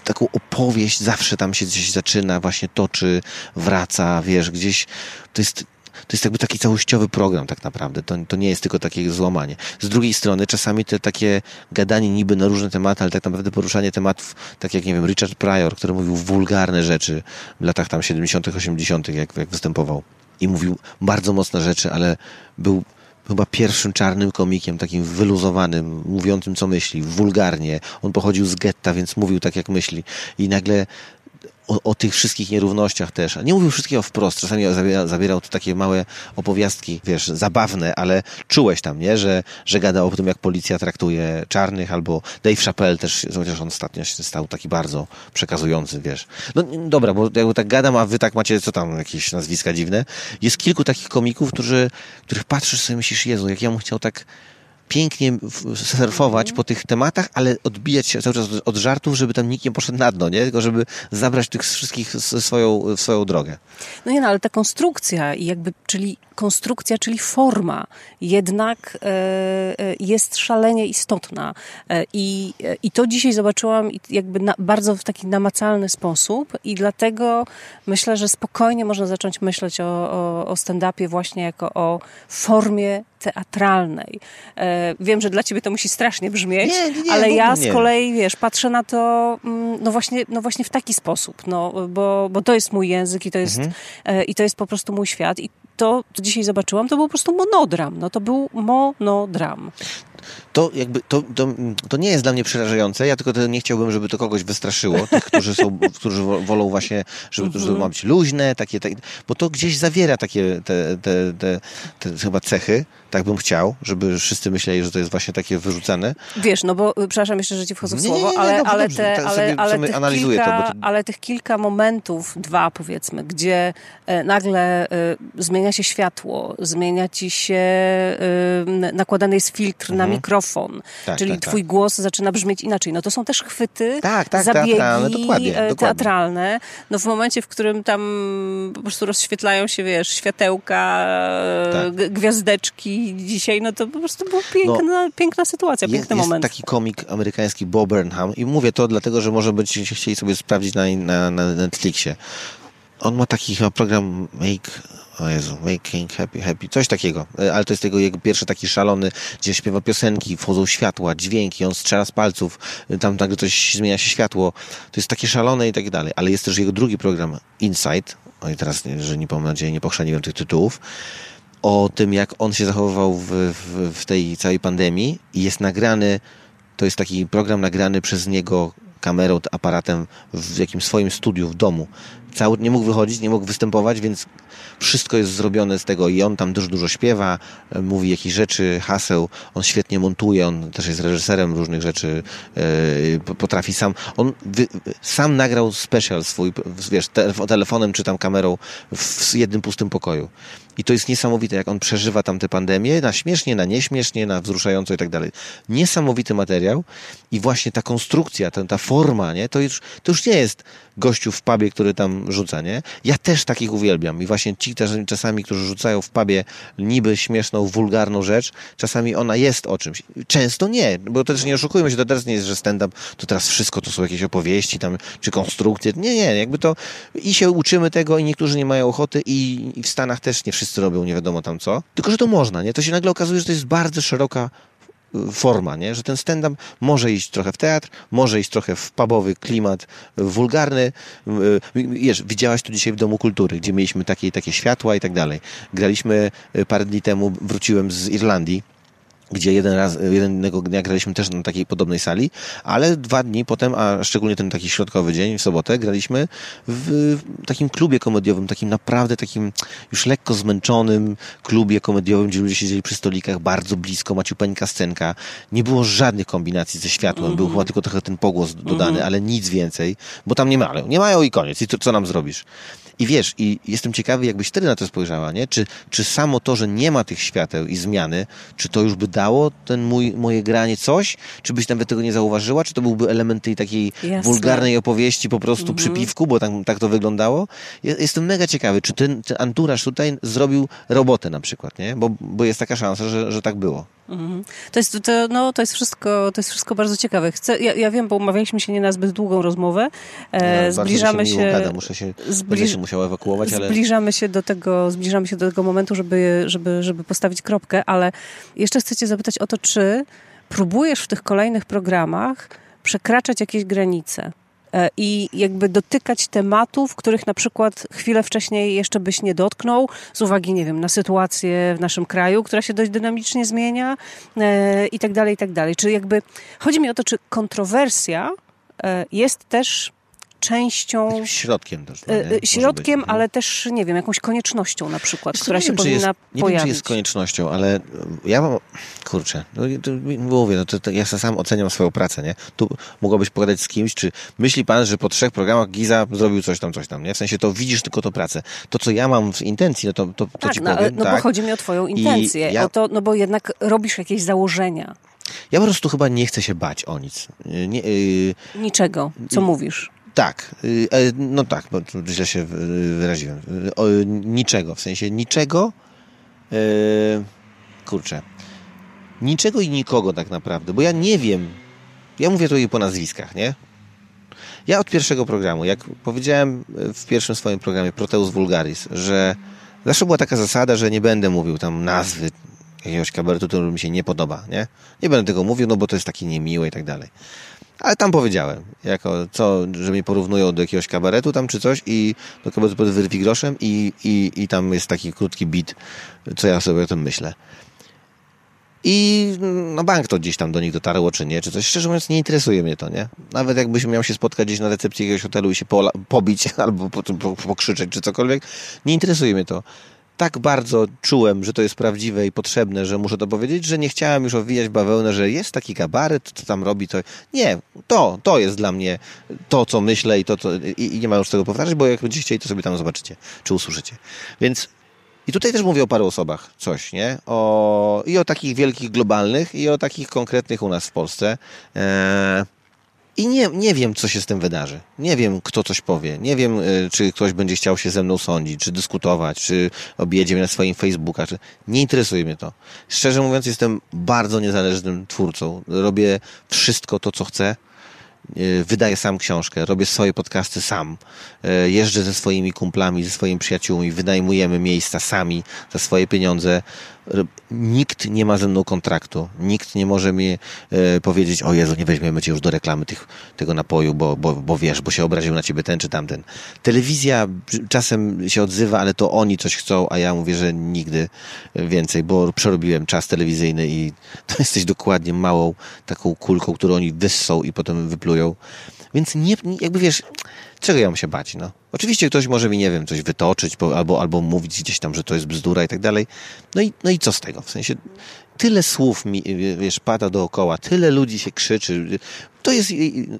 taką opowieść, zawsze tam się gdzieś zaczyna, właśnie toczy, wraca, wiesz, gdzieś, to jest to jest jakby taki całościowy program tak naprawdę. To, to nie jest tylko takie złamanie. Z drugiej strony czasami te takie gadanie niby na różne tematy, ale tak naprawdę poruszanie tematów, tak jak nie wiem, Richard Pryor, który mówił wulgarne rzeczy w latach tam 70., 80., jak, jak występował. I mówił bardzo mocne rzeczy, ale był chyba pierwszym czarnym komikiem, takim wyluzowanym, mówiącym co myśli, wulgarnie. On pochodził z getta, więc mówił tak jak myśli. I nagle o, o, tych wszystkich nierównościach też. Nie mówił wszystkiego wprost, czasami zabierał, to takie małe opowiastki, wiesz, zabawne, ale czułeś tam, nie, że, że gada o tym, jak policja traktuje czarnych, albo Dave Chappelle też, chociaż on ostatnio się stał taki bardzo przekazujący, wiesz. No dobra, bo jakby tak gadam, a wy tak macie, co tam, jakieś nazwiska dziwne. Jest kilku takich komików, którzy, których patrzysz sobie myślisz, Jezu, jak ja bym chciał tak pięknie surfować po tych tematach, ale odbijać się cały czas od żartów, żeby tam nikt nie poszedł na dno, nie? Tylko żeby zabrać tych wszystkich swoją, swoją drogę. No nie, no ale ta konstrukcja i jakby, czyli konstrukcja, czyli forma jednak jest szalenie istotna. I, i to dzisiaj zobaczyłam jakby na, bardzo w taki namacalny sposób i dlatego myślę, że spokojnie można zacząć myśleć o, o, o stand-upie właśnie jako o formie teatralnej. E, wiem, że dla ciebie to musi strasznie brzmieć, nie, nie, ale ja z kolei, wiesz, patrzę na to mm, no właśnie, no właśnie w taki sposób, no, bo, bo to jest mój język i to jest, mhm. E, i to jest po prostu mój świat i to, co dzisiaj zobaczyłam, to był po prostu monodram. No to był monodram to jakby to, to, to, nie jest dla mnie przerażające. Ja tylko nie chciałbym, żeby to kogoś wystraszyło. Tych, którzy są, którzy wolą właśnie, żeby to żeby ma być luźne, takie, takie, bo to gdzieś zawiera takie te, te, te, te chyba cechy. Tak bym chciał, żeby wszyscy myśleli, że to jest właśnie takie wyrzucane. Wiesz, no bo, przepraszam jeszcze, że ci wchodzę w słowo, nie, nie, nie, ale, dobrze, ale, te, ale, ale, tych kilka, to, ale tych kilka momentów, dwa powiedzmy, gdzie e, nagle e, zmienia się światło, zmienia ci się, e, nakładany jest filtr mhm. na mikrofon, tak, czyli tak, twój tak. głos zaczyna brzmieć inaczej. No to są też chwyty, tak, tak, zabiegi teatralne, dokładnie, dokładnie. teatralne. No w momencie, w którym tam po prostu rozświetlają się, wiesz, światełka, tak. Gwiazdeczki dzisiaj, no to po prostu była piękna, no, piękna sytuacja, jest, piękny moment. Jest taki komik amerykański Bob Burnham i mówię to dlatego, że może być chcieli sobie sprawdzić na, na, na Netflixie. On ma taki chyba program Make o Jezu, Making Happy, Happy, coś takiego. E, ale to jest jego, jego pierwszy taki szalony, gdzie śpiewa piosenki, wchodzą światła, dźwięki, on strzela z palców, e, tam nagle coś zmienia się światło. To jest takie szalone i tak dalej. Ale jest też jego drugi program, Insight. O i teraz, że nie mam nadzieję, nie pochrzaniłem tych tytułów o tym, jak on się zachowywał w, w, w tej całej pandemii i jest nagrany, to jest taki program nagrany przez niego kamerą, aparatem w jakimś swoim studiu w domu. Cały, nie mógł wychodzić, nie mógł występować, więc wszystko jest zrobione z tego i on tam też dużo śpiewa, e, mówi jakieś rzeczy, haseł, on świetnie montuje, on też jest reżyserem różnych rzeczy, yy, potrafi sam, on wy, sam nagrał special swój, wiesz, te, telefonem czy tam kamerą w jednym pustym pokoju. I to jest niesamowite, jak on przeżywa tam tę pandemię, na śmiesznie, na nieśmiesznie, na wzruszająco i tak dalej. Niesamowity materiał i właśnie ta konstrukcja, ta, ta forma, nie, to już, to już nie jest gościu w pubie, który tam rzuca, nie? Ja też takich uwielbiam i właśnie ci czasami, którzy rzucają w pubie niby śmieszną, wulgarną rzecz, czasami ona jest o czymś. Często nie, bo też nie oszukujmy się, to teraz nie jest, że stand-up to teraz wszystko to są jakieś opowieści tam, czy konstrukcje. Nie, nie, jakby to i się uczymy tego i niektórzy nie mają ochoty i, i w Stanach też nie wszyscy robią nie wiadomo tam co. Tylko, że to można, nie? To się nagle okazuje, że to jest bardzo szeroka forma, nie? że ten stand-up może iść trochę w teatr, może iść trochę w pubowy klimat wulgarny. Wiesz, widziałaś tu dzisiaj w Domu Kultury, gdzie mieliśmy takie, takie światła i tak dalej. Graliśmy y, parę dni temu, wróciłem z Irlandii gdzie jeden raz, jednego dnia graliśmy też na takiej podobnej sali, ale dwa dni potem, a szczególnie ten taki środkowy dzień, w sobotę, graliśmy w takim klubie komediowym, takim naprawdę takim już lekko zmęczonym klubie komediowym, gdzie ludzie siedzieli przy stolikach bardzo blisko, maciupeńka scenka. Nie było żadnych kombinacji ze światłem, mm -hmm. był chyba tylko trochę ten pogłos dodany, mm -hmm. ale nic więcej, bo tam nie mają. Nie mają i koniec. I to, co nam zrobisz? I wiesz, i jestem ciekawy, jakbyś wtedy na to spojrzała, nie? Czy, czy samo to, że nie ma tych świateł i zmiany, czy to już by dało ten mój, moje granie coś? Czy byś nawet tego nie zauważyła? Czy to byłby element tej takiej Jasne. wulgarnej opowieści po prostu mhm. przy piwku, bo tak, tak to wyglądało? Jestem mega ciekawy, czy ten, ten anturaż tutaj zrobił robotę na przykład, nie? Bo, bo jest taka szansa, że, że tak było. Mhm. To jest, to, no, to, jest wszystko, to jest wszystko bardzo ciekawe. Chcę, ja, ja wiem, bo umawialiśmy się nie na zbyt długą rozmowę. E, ja zbliżamy się. Gada. Muszę się, zbliż, się musiał ewakuować, ale. Zbliżamy się do tego, zbliżamy się do tego momentu, żeby, żeby, żeby postawić kropkę, ale jeszcze chcę Cię zapytać o to, czy próbujesz w tych kolejnych programach przekraczać jakieś granice? E, i jakby dotykać tematów, których na przykład chwilę wcześniej jeszcze byś nie dotknął, z uwagi, nie wiem, na sytuację w naszym kraju, która się dość dynamicznie zmienia e, i tak dalej, i tak dalej. Czy jakby, chodzi mi o to, czy kontrowersja e, jest też częścią. Środkiem też. No środkiem, mhm. ale też, nie wiem, jakąś koniecznością na przykład, która się powinna jest, nie pojawić. Nie wiem, czy jest koniecznością, ale ja mam. Kurczę, no, to mówię, no to, to ja sam oceniam swoją pracę, nie? Tu mogłabyś pogadać z kimś, czy myśli pan, że po trzech programach Giza zrobił coś tam, coś tam, nie? W sensie to widzisz tylko to pracę. To, co ja mam w intencji, no to, to, to tak, ci no, powiem. No tak. bo chodzi mi o twoją intencję, ja... o to, no bo jednak robisz jakieś założenia. Ja po prostu chyba nie chcę się bać o nic. Nie, yy... Niczego, co mówisz. Tak, y, e, no tak, bo źle się wyraziłem. Niczego, w sensie niczego, Yy, kurczę. Niczego i nikogo tak naprawdę, bo ja nie wiem. Ja mówię tutaj po nazwiskach, nie? Ja od pierwszego programu, jak powiedziałem w pierwszym swoim programie Proteus Vulgaris, że zawsze była taka zasada, że nie będę mówił tam nazwy jakiegoś kabaretu, który mi się nie podoba, nie? Nie będę tego mówił, no bo to jest takie niemiłe i tak dalej. Ale tam powiedziałem, jako co, że mnie porównują do jakiegoś kabaretu tam czy coś i do kabaretu wyrwi groszem i, i, i tam jest taki krótki bit, co ja sobie o tym myślę. I no bank to gdzieś tam do nich dotarło, czy nie, czy coś. Szczerze mówiąc, nie interesuje mnie to, nie? Nawet jakbyś miał się spotkać gdzieś na recepcji jakiegoś hotelu i się pobić albo po, po, pokrzyczeć, czy cokolwiek, nie interesuje mnie to. Tak bardzo czułem, że to jest prawdziwe i potrzebne, że muszę to powiedzieć, że nie chciałem już owijać bawełnę, że jest taki kabaret, co tam robi, to... Nie, to, to jest dla mnie to, co myślę i to, to i, i nie ma już tego powtarzać, bo jak będziecie chcieli, to sobie tam zobaczycie, czy usłyszycie. Więc i tutaj też mówię o paru osobach coś, nie? O, I o takich wielkich globalnych, i o takich konkretnych u nas w Polsce. Eee, I nie, nie wiem, co się z tym wydarzy. Nie wiem, kto coś powie. Nie wiem, y, czy ktoś będzie chciał się ze mną sądzić, czy dyskutować, czy objedzie mnie na swoim Facebooka. Czy... Nie interesuje mnie to. Szczerze mówiąc, jestem bardzo niezależnym twórcą. Robię wszystko to, co chcę E, wydaję sam książkę, robię swoje podcasty sam, e, jeżdżę ze swoimi kumplami, ze swoimi przyjaciółmi, wynajmujemy miejsca sami za swoje pieniądze, nikt nie ma ze mną kontraktu. Nikt nie może mi e, powiedzieć, o Jezu, nie weźmiemy cię już do reklamy tych, tego napoju, bo, bo, bo wiesz, bo się obraził na ciebie ten czy tamten. Telewizja czasem się odzywa, ale to oni coś chcą, a ja mówię, że nigdy więcej, bo przerobiłem czas telewizyjny i to jesteś dokładnie małą taką kulką, którą oni wyssą i potem wyplują. Więc nie, jakby wiesz, czego ja mam się bać, no? Oczywiście ktoś może mi, nie wiem, coś wytoczyć albo, albo mówić gdzieś tam, że to jest bzdura i tak dalej. No i, no i co z tego? W sensie tyle słów mi, wiesz, pada dookoła, tyle ludzi się krzyczy. To jest,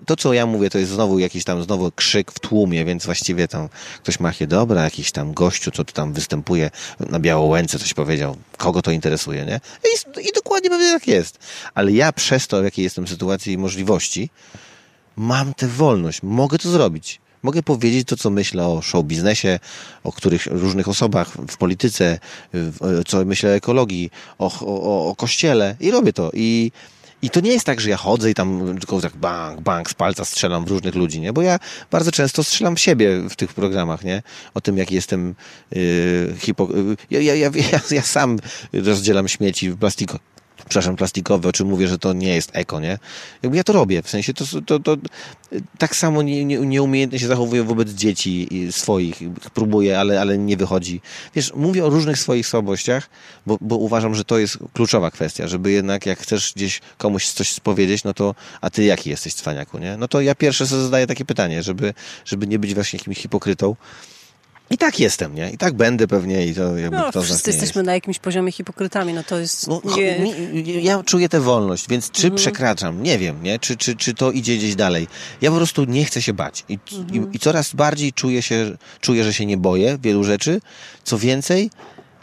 to co ja mówię, to jest znowu jakiś tam znowu krzyk w tłumie, więc właściwie tam ktoś machie, dobra, jakiś tam gościu, co tu tam występuje na Białołęce, coś powiedział, kogo to interesuje, nie? I, i dokładnie pewnie tak jest. Ale ja przez to, w jakiej jestem sytuacji i możliwości, mam tę wolność, mogę to zrobić. Mogę powiedzieć to, co myślę o show biznesie, o których różnych osobach w polityce, co myślę o ekologii, o, o, o kościele i robię to. I, i to nie jest tak, że ja chodzę i tam tylko tak bang, bang, z palca strzelam w różnych ludzi, nie? Bo ja bardzo często strzelam w siebie w tych programach, nie? O tym, jak jestem yy, hipo... Ja, ja, ja, ja, ja sam rozdzielam śmieci w plastiku przepraszam, plastikowe, o czym mówię, że to nie jest eko, nie? Jakby ja to robię, w sensie to, to, to tak samo nie, nie, nieumiejętnie się zachowuję wobec dzieci swoich, próbuję, ale, ale nie wychodzi. Wiesz, mówię o różnych swoich słabościach, bo, bo uważam, że to jest kluczowa kwestia, żeby jednak jak chcesz gdzieś komuś coś powiedzieć, no to, a ty jaki jesteś cwaniaku, nie? No to ja pierwsze sobie zadaję takie pytanie, żeby, żeby nie być właśnie jakimś hipokrytą, i tak jestem, nie? I tak będę pewnie i to jakby no, kto wszyscy jesteśmy jest. na jakimś poziomie hipokrytami, no to jest... No, nie... Ja czuję tę wolność, więc czy mhm. przekraczam? Nie wiem, nie? Czy, czy, czy to idzie gdzieś dalej? Ja po prostu nie chcę się bać I, mhm. i, i coraz bardziej czuję się, czuję, że się nie boję wielu rzeczy. Co więcej,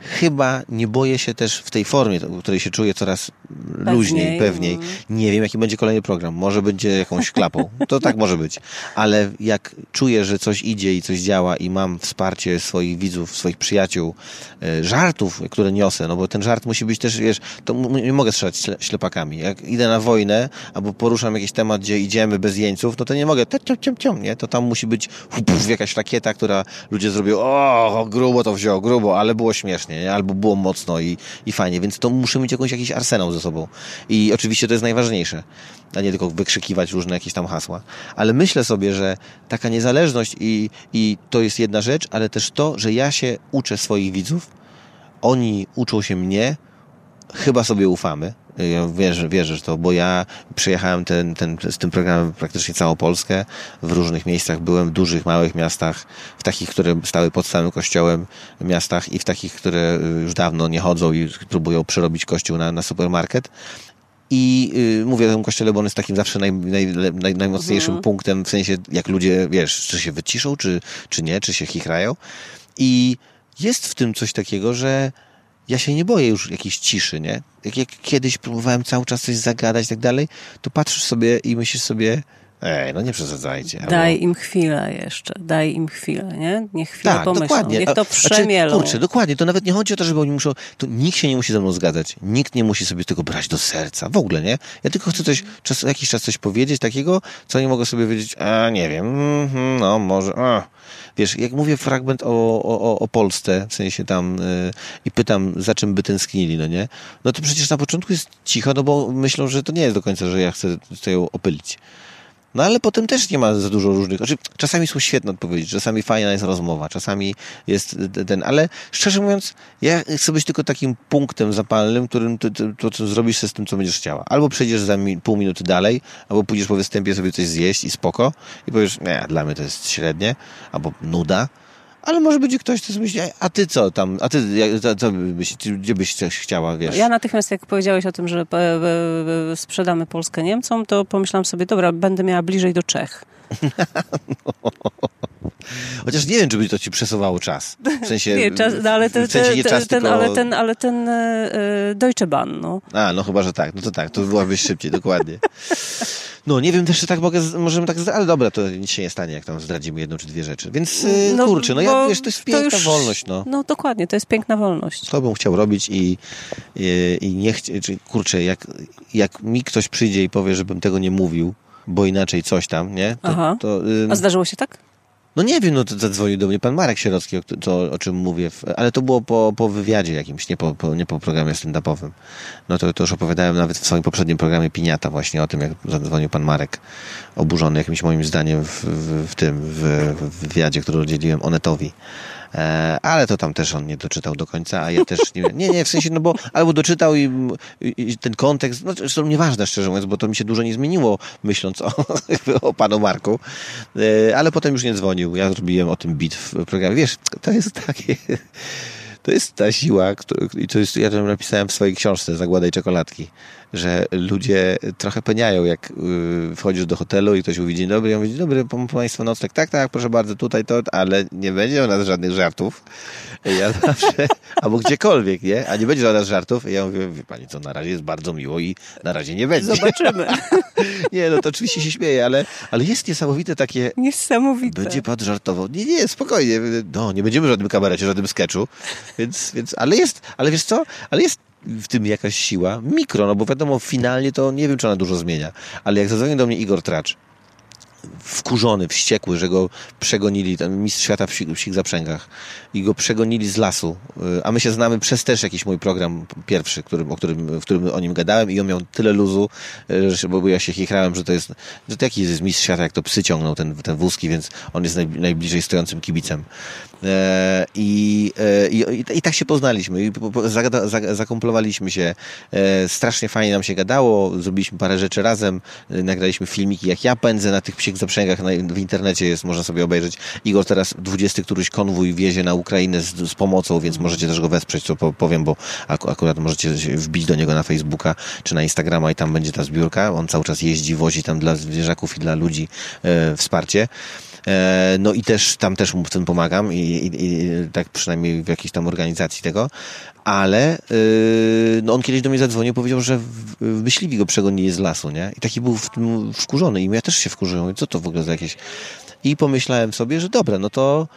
chyba nie boję się też w tej formie, w której się czuję coraz pewniej, luźniej, pewniej. Mm. Nie wiem, jaki będzie kolejny program. Może będzie jakąś klapą. To tak może być. Ale jak czuję, że coś idzie i coś działa i mam wsparcie swoich widzów, swoich przyjaciół, e, żartów, które niosę, no bo ten żart musi być też, wiesz, to nie mogę strzelać ślepakami. Jak idę na wojnę albo poruszam jakiś temat, gdzie idziemy bez jeńców, no to nie mogę, ciom, ciom, ciom, nie? To tam musi być jakaś rakieta, która ludzie zrobią, o, grubo to wziął, grubo, ale było śmieszne nie? albo było mocno i, i fajnie, więc to muszę mieć jakąś, jakiś arsenał ze sobą. I oczywiście to jest najważniejsze, a nie tylko wykrzykiwać różne jakieś tam hasła. Ale myślę sobie, że taka niezależność i, i to jest jedna rzecz, ale też to, że ja się uczę swoich widzów, oni uczą się mnie, chyba sobie ufamy, ja wierzę, wierzę w to, bo ja przejechałem ten, ten, z tym programem praktycznie całą Polskę. W różnych miejscach byłem, w dużych, małych miastach, w takich, które stały pod samym kościołem miastach i w takich, które już dawno nie chodzą i próbują przerobić kościół na, na supermarket. I y, mówię o tym kościele, bo on jest takim zawsze naj, naj, naj, najmocniejszym mhm. punktem, w sensie jak ludzie, wiesz, czy się wyciszą, czy, czy nie, czy się chichrają. I jest w tym coś takiego, że ja się nie boję już jakiejś ciszy, nie? Jak, jak kiedyś próbowałem cały czas coś zagadać i tak dalej, to patrzysz sobie i myślisz sobie, Ej, no nie przesadzajcie. Daj albo... im chwilę jeszcze, daj im chwilę, nie? Niech chwilę Tak, pomyślą, dokładnie. niech to znaczy, przemielą. kurczę, dokładnie. To nawet nie chodzi o to, żeby oni muszą... To nikt się nie musi ze mną zgadzać. Nikt nie musi sobie tego brać do serca. W ogóle, nie? Ja tylko chcę coś, czas, jakiś czas coś powiedzieć takiego, co oni mogą sobie powiedzieć, a nie wiem, mhm, no może... A. Wiesz, jak mówię fragment o, o, o Polsce, w sensie tam y, i pytam, za czym by tęsknili, no nie? No to przecież na początku jest cicho, no bo myślą, że to nie jest do końca, że ja chcę, ją opylić. No ale potem też nie ma za dużo różnych. Znaczy, czasami są świetne odpowiedzi, czasami fajna jest rozmowa, czasami jest ten, ale szczerze mówiąc, ja chcę być tylko takim punktem zapalnym, którym ty, ty, to, co zrobisz z tym, co będziesz chciała. Albo przejdziesz za mi, pół minuty dalej, albo pójdziesz po występie sobie coś zjeść i spoko, i powiesz, nie, dla mnie to jest średnie, albo nuda. Ale może będzie ktoś, kto myśli, a ty co tam, a ty, co, co byś, gdzie byś coś chciała, wiesz? Ja natychmiast, jak powiedziałeś o tym, że e, e, e, sprzedamy Polskę Niemcom, to pomyślałam sobie, dobra, będę miała bliżej do Czech. Chociaż nie wiem, czy by to ci przesuwało czas. W sensie, Nie, czas, no, ale ten, w sensie nie czas, ten, tylko... ale ten, ale ten e, Deutsche Bahn, no. A, no chyba, że tak. No to tak, to byłabyś szybciej, dokładnie. No, nie wiem też, czy tak mogę, możemy tak, ale dobra, to nic się nie stanie, jak tam zdradzimy jedną czy dwie rzeczy. Więc, y, No, kurczę, no ja, wiesz, to jest to piękna już- wolność, no. No dokładnie, to jest piękna wolność. To bym chciał robić i, i, i nie czy kurczę, jak, jak mi ktoś przyjdzie i powie, żebym tego nie mówił, bo inaczej coś tam, nie? To, Aha. to, ym, A zdarzyło się tak? No nie wiem, no to zadzwonił do mnie pan Marek Sierocki, o, to, o czym mówię, ale to było po, po wywiadzie jakimś, nie po, po, nie po programie stand-upowym. No to, to już opowiadałem nawet w swoim poprzednim programie Piniata właśnie o tym, jak zadzwonił pan Marek, oburzony jakimś moim zdaniem w, w, w tym, w, w wywiadzie, który udzieliłem Onetowi. E, ale to tam też on nie doczytał do końca, a ja też nie, nie, nie, w sensie, no bo albo doczytał i, i, ten kontekst, no zresztą nieważne szczerze mówiąc, bo to mi się dużo nie zmieniło, myśląc o, o panu Marku, e, ale potem już nie dzwonił, ja zrobiłem o tym bit w programie, wiesz, to jest takie... To jest ta siła, i to jest, ja to napisałem w swojej książce Zagłada i czekoladki, że ludzie trochę peniają, jak y, wchodzisz do hotelu i ktoś mówi dzień dobry, ja mówię, dzień dobry, państwo nocleg, tak, tak, proszę bardzo, tutaj to, ale nie będzie u nas żadnych żartów. Ja zawsze, albo gdziekolwiek, nie? A nie będzie u nas żartów. I ja mówię, wie pani co, na razie jest bardzo miło i na razie nie będzie. Zobaczymy. Nie, no to oczywiście się śmieję, ale, ale jest niesamowite takie, Niesamowite. będzie pan żartował. Nie, nie, spokojnie. No, nie będziemy w żadnym kabarecie, żadnym sketchu. Więc, więc, ale jest, ale wiesz co? Ale jest w tym jakaś siła. Mikro, no bo wiadomo, finalnie to nie wiem, czy ona dużo zmienia. Ale jak zadzwonił do mnie Igor Tracz, wkurzony, wściekły, że go przegonili, ten mistrz świata w psich, psich zaprzęgach. I go przegonili z lasu, Y, a my się znamy przez też jakiś mój program pierwszy, którym, o którym, w którym o nim gadałem i on miał tyle luzu, y, że, bo ja się chichrałem, że to jest, że to jaki jest mistrz świata, jak to psy ciągną ten, ten wózki, więc on jest naj, najbliżej stojącym kibicem. E, I, i, i, I tak się poznaliśmy. I zagada, zag- zakomplowaliśmy się. E, strasznie fajnie nam się gadało, zrobiliśmy parę rzeczy razem, nagraliśmy filmiki, jak ja pędzę na tych psich zaprzęgach, na, w internecie jest, można sobie obejrzeć. Igor teraz 20 któryś konwój wiezie na Ukrainę z, z pomocą, więc możecie też go wesprzeć, co po, powiem, bo ak akurat możecie wbić do niego na Facebooka czy na Instagrama i tam będzie ta zbiórka. On cały czas jeździ, wozi tam dla zwierzaków i dla ludzi e, wsparcie. E, No i też tam też mu w tym pomagam i, i, i tak przynajmniej w jakiejś tam organizacji tego. Ale yy, no on kiedyś do mnie zadzwonił, powiedział, że w, myśliwi go przegonili z lasu, nie? I taki był w tym wkurzony i ja też się wkurzyłem. Co to w ogóle za jakieś... I pomyślałem sobie, że dobra, no to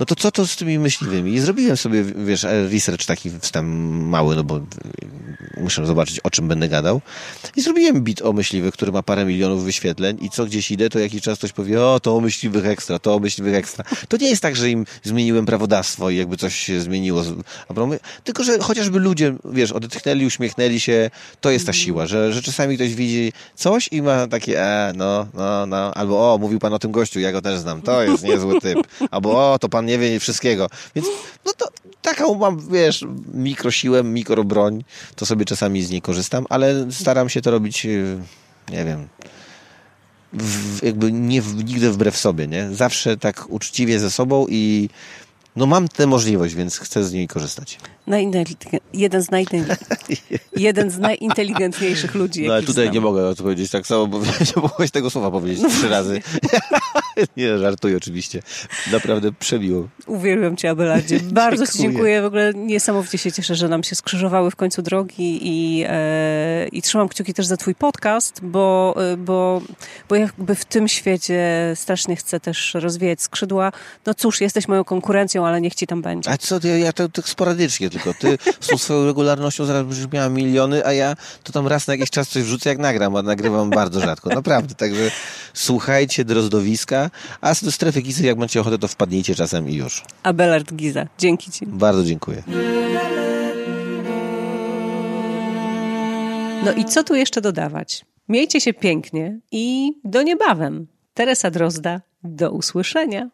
no to co to z tymi myśliwymi? I zrobiłem sobie, wiesz, research taki wstęp mały, no bo muszę zobaczyć, o czym będę gadał. I zrobiłem bit o myśliwych, który ma parę milionów wyświetleń i co gdzieś idę, to jakiś czas ktoś powie, o, to o myśliwych ekstra, to o myśliwych ekstra. To nie jest tak, że im zmieniłem prawodawstwo i jakby coś się zmieniło. Tylko, że chociażby ludzie, wiesz, odetchnęli, uśmiechnęli się, to jest ta siła, że, że czasami ktoś widzi coś i ma takie, e, no, no, no, albo o, mówił pan o tym gościu, ja go też znam, to jest niezły typ. Albo o, to pan nie wie wszystkiego. Więc, no to taką mam, wiesz, mikrosiłę, mikrobroń, to sobie czasami z niej korzystam, ale staram się to robić, yy, nie wiem, w, jakby nie nigdy wbrew sobie, nie? Zawsze tak uczciwie ze sobą i no mam tę możliwość, więc chcę z niej korzystać. Jeden, z jeden z najinteligentniejszych ludzi. No ale tutaj znam. nie mogę odpowiedzieć tak samo, bo nie mogłeś tego słowa powiedzieć no. trzy razy. nie, żartuję oczywiście. Naprawdę przebiło. Uwielbiam cię, Abelardzie. Bardzo ci dziękuję. W ogóle niesamowicie się cieszę, że nam się skrzyżowały w końcu drogi i, e, i trzymam kciuki też za twój podcast, bo, e, bo, bo jakby w tym świecie strasznie chcę też rozwijać skrzydła. No cóż, jesteś moją konkurencją, ale niech ci tam będzie. A co, ja, ja to tak sporadycznie tylko. Ty z swoją regularnością zaraz będziesz miała miliony, a ja to tam raz na jakiś czas coś wrzucę jak nagram, a nagrywam bardzo rzadko. Naprawdę, także słuchajcie drozdowiska, a z strefy Gizy, jak macie ochotę, to wpadnijcie czasem i już. Abelard Giza, dzięki ci. Bardzo dziękuję. No i co tu jeszcze dodawać? Miejcie się pięknie i do niebawem. Teresa Drozda, do usłyszenia.